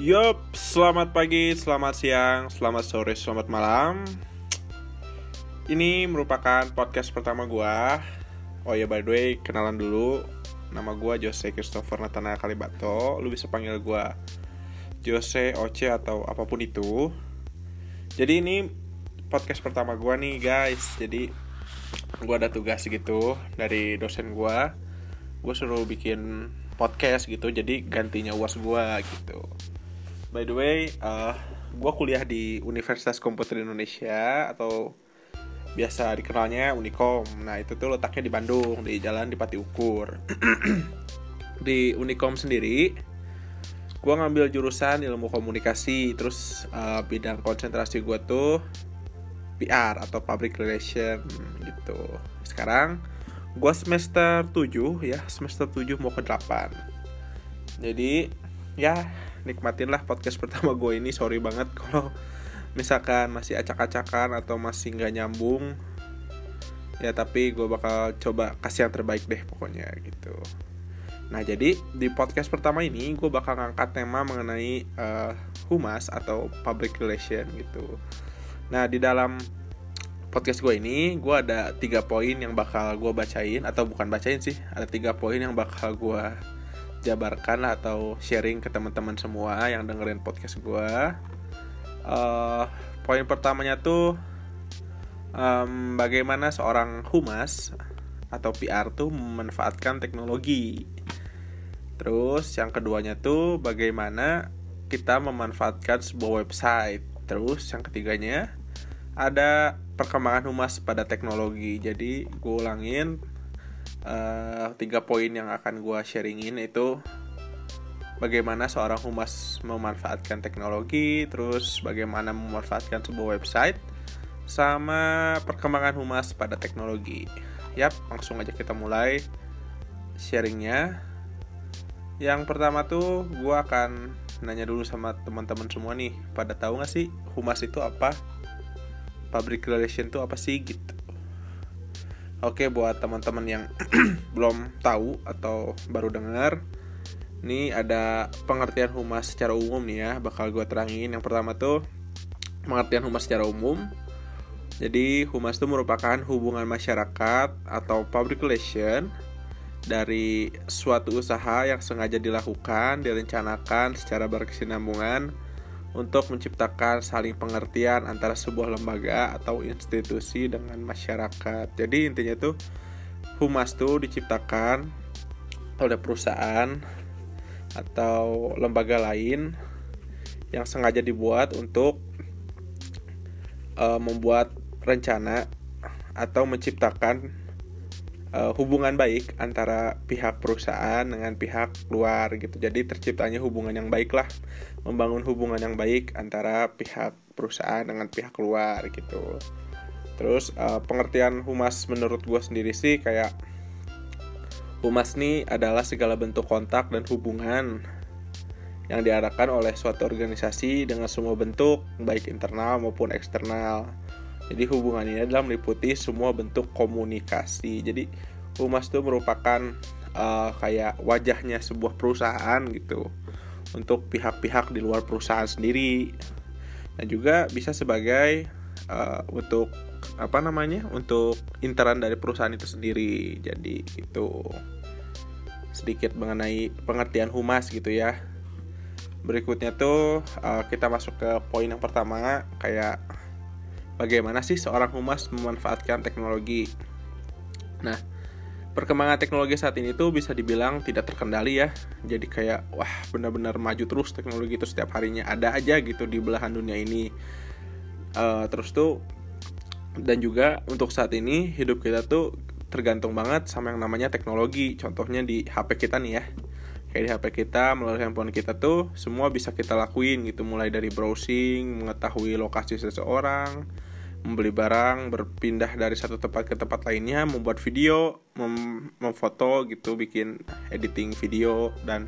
Yup, selamat pagi, selamat siang, selamat sore, selamat malam. Ini merupakan podcast pertama gua. Oh ya by the way, kenalan dulu. Nama gua Jose Christopher Nathanael Kalibato. Lu bisa panggil gua Jose, Oce atau apa pun itu. Jadi ini podcast pertama gua nih guys. Jadi gua ada tugas gitu dari dosen gua. Gua suruh bikin podcast gitu jadi gantinya uas gua gitu by the way uh, gua kuliah di Universitas Komputer Indonesia atau biasa dikenalnya Unikom nah itu tuh letaknya di Bandung di jalan di Pati Ukur. Di Unikom sendiri gua ngambil jurusan ilmu komunikasi. Terus uh, bidang konsentrasi gua tuh PR atau public relation gitu. Sekarang gue semester 7 ya semester 7 mau ke 8 jadi ya nikmatin lah podcast pertama gue ini sorry banget kalau misalkan masih acak-acakan atau masih nggak nyambung. Ya tapi gue bakal coba kasih yang terbaik deh pokoknya gitu. Nah jadi di podcast pertama ini gue bakal ngangkat tema mengenai uh, humas atau public relation gitu. Nah di dalam podcast gue ini gue ada tiga poin yang bakal gue bacain atau bukan bacain sih ada tiga poin yang bakal gue jabarkan atau sharing ke teman-teman semua yang dengerin podcast gue uh, poin pertamanya tuh um, bagaimana seorang humas atau PR tuh memanfaatkan teknologi. Terus yang keduanya tuh bagaimana kita memanfaatkan sebuah website. Terus yang ketiganya ada perkembangan humas pada teknologi. Jadi gue ulangin uh, tiga poin yang akan gue sharingin itu bagaimana seorang humas memanfaatkan teknologi, terus bagaimana memanfaatkan sebuah website, sama perkembangan humas pada teknologi. Yap, langsung aja kita mulai sharingnya. Yang pertama tuh gue akan nanya dulu sama teman-teman semua nih, pada tahu gak sih humas itu apa? public relation itu apa sih gitu oke buat teman-teman yang belum tahu atau baru dengar ini ada pengertian humas secara umum nih ya bakal gue terangin. Yang pertama tuh pengertian humas secara umum. Jadi humas itu merupakan hubungan masyarakat atau public relation dari suatu usaha yang sengaja dilakukan, direncanakan secara berkesinambungan untuk menciptakan saling pengertian antara sebuah lembaga atau institusi dengan masyarakat. Jadi intinya tuh humas tuh diciptakan oleh perusahaan atau lembaga lain yang sengaja dibuat untuk uh, membuat rencana atau menciptakan uh, hubungan baik antara pihak perusahaan dengan pihak luar gitu. Jadi terciptanya hubungan yang baik lah, membangun hubungan yang baik antara pihak perusahaan dengan pihak luar gitu. Terus uh, pengertian humas menurut gue sendiri sih kayak humas nih adalah segala bentuk kontak dan hubungan yang diarahkan oleh suatu organisasi dengan semua bentuk baik internal maupun eksternal jadi hubungan ini adalah meliputi semua bentuk komunikasi. Jadi humas itu merupakan uh, kayak wajahnya sebuah perusahaan gitu untuk pihak-pihak di luar perusahaan sendiri. Dan juga bisa sebagai uh, untuk apa namanya? untuk intern dari perusahaan itu sendiri. Jadi itu sedikit mengenai pengertian humas gitu ya. Berikutnya tuh uh, kita masuk ke poin yang pertama kayak bagaimana sih seorang humas memanfaatkan teknologi. Nah, perkembangan teknologi saat ini tuh bisa dibilang tidak terkendali ya. Jadi kayak wah benar-benar maju terus teknologi itu setiap harinya ada aja gitu di belahan dunia ini. Uh, terus tuh dan juga untuk saat ini hidup kita tuh tergantung banget sama yang namanya teknologi. Contohnya di HP kita nih ya. Kayak di HP kita melalui handphone kita tuh semua bisa kita lakuin gitu mulai dari browsing, mengetahui lokasi seseorang, membeli barang, berpindah dari satu tempat ke tempat lainnya, membuat video, mem memfoto gitu, bikin editing video dan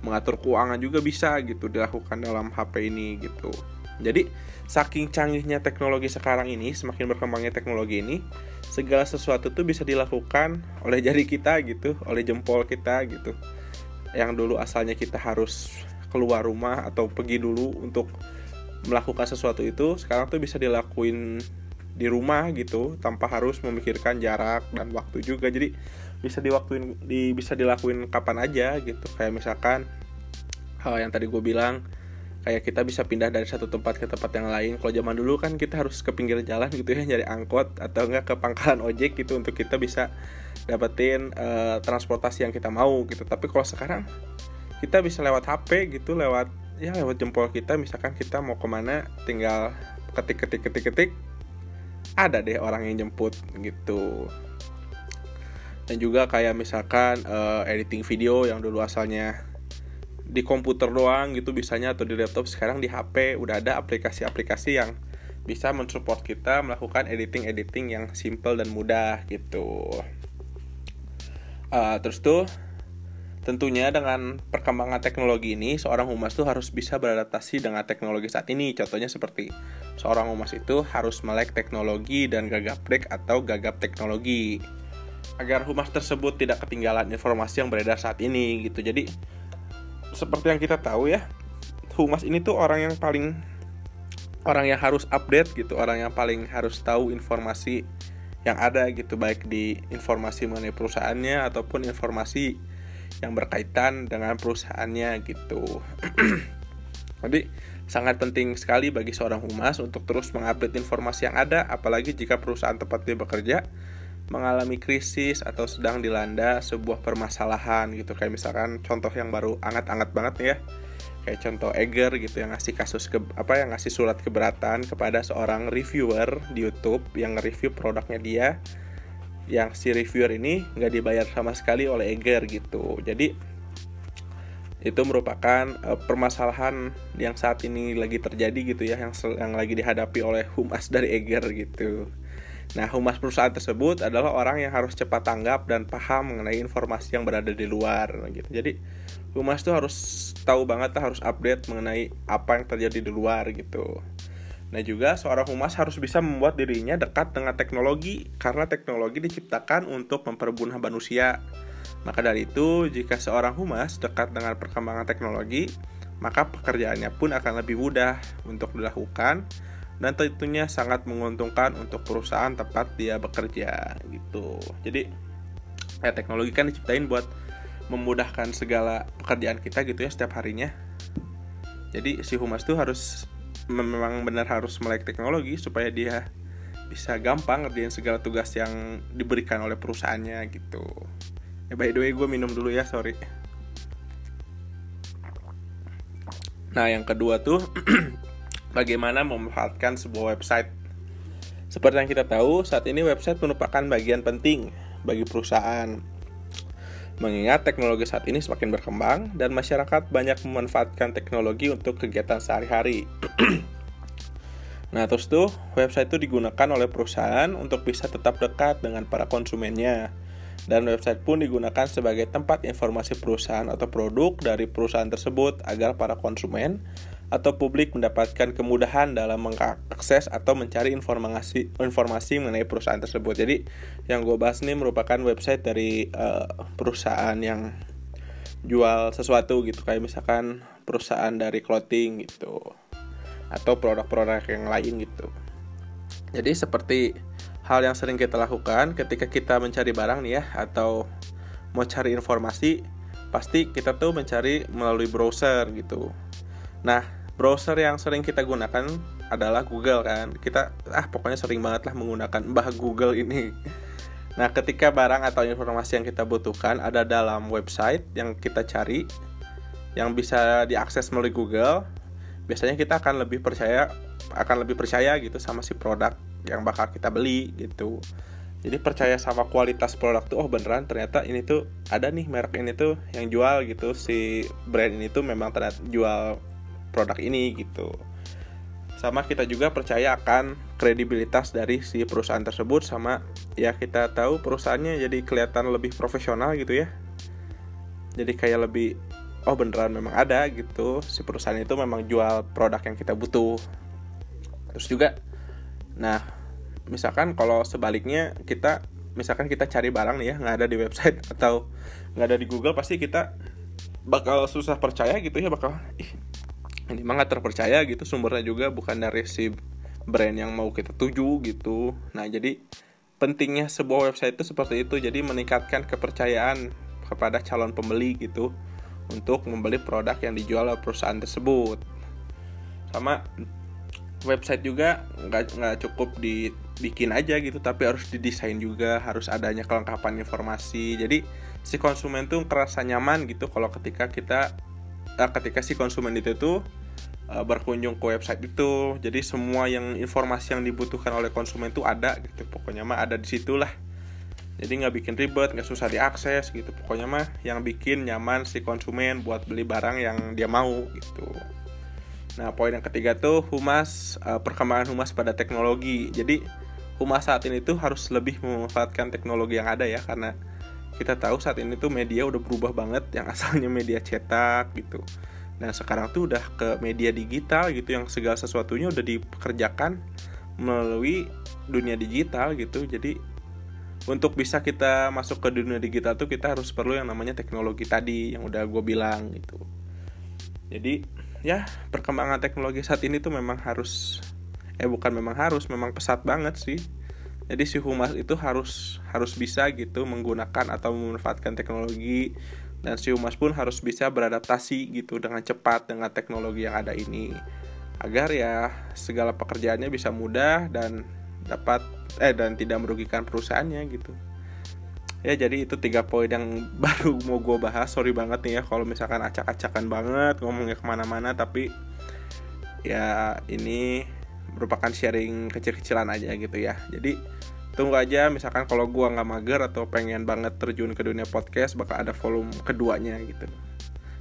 mengatur keuangan juga bisa gitu dilakukan dalam HP ini gitu. Jadi saking canggihnya teknologi sekarang ini, semakin berkembangnya teknologi ini, segala sesuatu tuh bisa dilakukan oleh jari kita gitu, oleh jempol kita gitu. Yang dulu asalnya kita harus keluar rumah atau pergi dulu untuk melakukan sesuatu itu sekarang tuh bisa dilakuin di rumah gitu tanpa harus memikirkan jarak dan waktu juga. Jadi bisa diwaktuin di bisa dilakuin kapan aja gitu. Kayak misalkan hal yang tadi gue bilang kayak kita bisa pindah dari satu tempat ke tempat yang lain. Kalau zaman dulu kan kita harus ke pinggir jalan gitu ya nyari angkot atau enggak ke pangkalan ojek gitu untuk kita bisa dapetin uh, transportasi yang kita mau gitu. Tapi kalau sekarang kita bisa lewat HP gitu lewat ya lewat jempol kita misalkan kita mau ke mana tinggal ketik ketik ketik ketik ada deh orang yang jemput gitu. Dan juga kayak misalkan uh, editing video yang dulu asalnya di komputer doang gitu bisanya atau di laptop sekarang di HP udah ada aplikasi-aplikasi yang bisa mensupport kita melakukan editing-editing yang simple dan mudah gitu. Uh, terus tuh Tentunya dengan perkembangan teknologi ini, seorang humas tuh harus bisa beradaptasi dengan teknologi saat ini. Contohnya seperti seorang humas itu harus melek teknologi dan gagap break atau gagap teknologi. Agar humas tersebut tidak ketinggalan informasi yang beredar saat ini gitu. Jadi seperti yang kita tahu ya, humas ini tuh orang yang paling orang yang harus update gitu, orang yang paling harus tahu informasi yang ada gitu baik di informasi mengenai perusahaannya ataupun informasi yang berkaitan dengan perusahaannya gitu. Jadi sangat penting sekali bagi seorang humas untuk terus mengupdate informasi yang ada, apalagi jika perusahaan tempat dia bekerja mengalami krisis atau sedang dilanda sebuah permasalahan gitu. Kayak misalkan contoh yang baru anget-anget banget nih ya. Kayak contoh Eger gitu yang ngasih kasus ke apa yang ngasih surat keberatan kepada seorang reviewer di YouTube yang nge-review produknya dia yang si reviewer ini nggak dibayar sama sekali oleh Eger gitu jadi itu merupakan uh, permasalahan yang saat ini lagi terjadi gitu ya yang yang lagi dihadapi oleh humas dari Eger gitu. Nah, humas perusahaan tersebut adalah orang yang harus cepat tanggap dan paham mengenai informasi yang berada di luar gitu. Jadi, humas tuh harus tahu banget harus update mengenai apa yang terjadi di luar gitu. Nah juga seorang humas harus bisa membuat dirinya dekat dengan teknologi karena teknologi diciptakan untuk mempermudah manusia. Maka dari itu, jika seorang humas dekat dengan perkembangan teknologi, maka pekerjaannya pun akan lebih mudah untuk dilakukan dan tentunya sangat menguntungkan untuk perusahaan tempat dia bekerja gitu. Jadi ya teknologi kan diciptain buat memudahkan segala pekerjaan kita gitu ya setiap harinya. Jadi si humas tuh harus memang benar harus melek teknologi supaya dia bisa gampang ngerjain segala tugas yang diberikan oleh perusahaannya gitu. Ya by the way gue minum dulu ya sorry. Nah yang kedua tuh bagaimana memanfaatkan sebuah website. Seperti yang kita tahu saat ini website merupakan bagian penting bagi perusahaan Mengingat teknologi saat ini semakin berkembang dan masyarakat banyak memanfaatkan teknologi untuk kegiatan sehari-hari. nah, terus tuh website itu digunakan oleh perusahaan untuk bisa tetap dekat dengan para konsumennya. Dan website pun digunakan sebagai tempat informasi perusahaan atau produk dari perusahaan tersebut agar para konsumen atau publik mendapatkan kemudahan dalam mengakses atau mencari informasi informasi mengenai perusahaan tersebut. Jadi yang gue bahas ini merupakan website dari uh, perusahaan yang jual sesuatu gitu kayak misalkan perusahaan dari clothing gitu atau produk-produk yang lain gitu. Jadi seperti hal yang sering kita lakukan ketika kita mencari barang nih ya atau mau cari informasi pasti kita tuh mencari melalui browser gitu. Nah, browser yang sering kita gunakan adalah Google kan? Kita ah pokoknya sering banget lah menggunakan bah Google ini. Nah ketika barang atau informasi yang kita butuhkan ada dalam website yang kita cari yang bisa diakses melalui Google biasanya kita akan lebih percaya akan lebih percaya gitu sama si produk yang bakal kita beli gitu. Jadi percaya sama kualitas produk tuh oh beneran ternyata ini tuh ada nih merek ini tuh yang jual gitu. Si brand ini tuh memang ternyata jual produk ini gitu. Sama kita juga percaya akan kredibilitas dari si perusahaan tersebut sama ya kita tahu perusahaannya jadi kelihatan lebih profesional gitu ya. Jadi kayak lebih oh beneran memang ada gitu. Si perusahaan itu memang jual produk yang kita butuh. Terus juga nah misalkan kalau sebaliknya kita misalkan kita cari barang nih ya nggak ada di website atau nggak ada di Google pasti kita bakal susah percaya gitu ya bakal ih ini mah gak terpercaya gitu sumbernya juga bukan dari si brand yang mau kita tuju gitu. Nah jadi pentingnya sebuah website itu seperti itu jadi meningkatkan kepercayaan kepada calon pembeli gitu untuk membeli produk yang dijual oleh perusahaan tersebut. Sama website juga nggak nggak cukup dibikin aja gitu tapi harus didesain juga harus adanya kelengkapan informasi. Jadi si konsumen tuh kerasa nyaman gitu kalau ketika kita eh, ketika si konsumen itu tuh eh, berkunjung ke website itu. Jadi semua yang informasi yang dibutuhkan oleh konsumen tuh ada gitu. Pokoknya mah ada di situ lah jadi nggak bikin ribet nggak susah diakses gitu. Pokoknya mah yang bikin nyaman si konsumen buat beli barang yang dia mau gitu. Nah, poin yang ketiga tuh humas uh, perkembangan humas pada teknologi. Jadi humas saat ini tuh harus lebih memanfaatkan teknologi yang ada ya. Karena kita tahu saat ini tuh media udah berubah banget. Yang asalnya media cetak gitu. Nah, sekarang tuh udah ke media digital gitu yang segala sesuatunya udah dikerjakan melalui dunia digital gitu. Jadi untuk bisa kita masuk ke dunia digital tuh kita harus perlu yang namanya teknologi tadi yang udah gue bilang gitu. Jadi ya perkembangan teknologi saat ini tuh memang harus eh bukan memang harus memang pesat banget sih jadi si humas itu harus harus bisa gitu menggunakan atau memanfaatkan teknologi dan si humas pun harus bisa beradaptasi gitu dengan cepat dengan teknologi yang ada ini. Agar ya segala pekerjaannya bisa mudah dan dapat eh dan tidak merugikan perusahaannya gitu. Ya jadi itu tiga poin yang baru mau gue bahas. Sorry banget nih ya kalau misalkan acak-acakan banget ngomongnya ke mana-mana tapi ya ini merupakan sharing kecil-kecilan aja gitu ya. Jadi tunggu aja misalkan kalau gue nggak mager atau pengen banget terjun ke dunia podcast bakal ada volume keduanya gitu.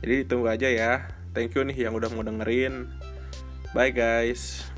Jadi tunggu aja ya. Thank you nih yang udah mau dengerin. Bye guys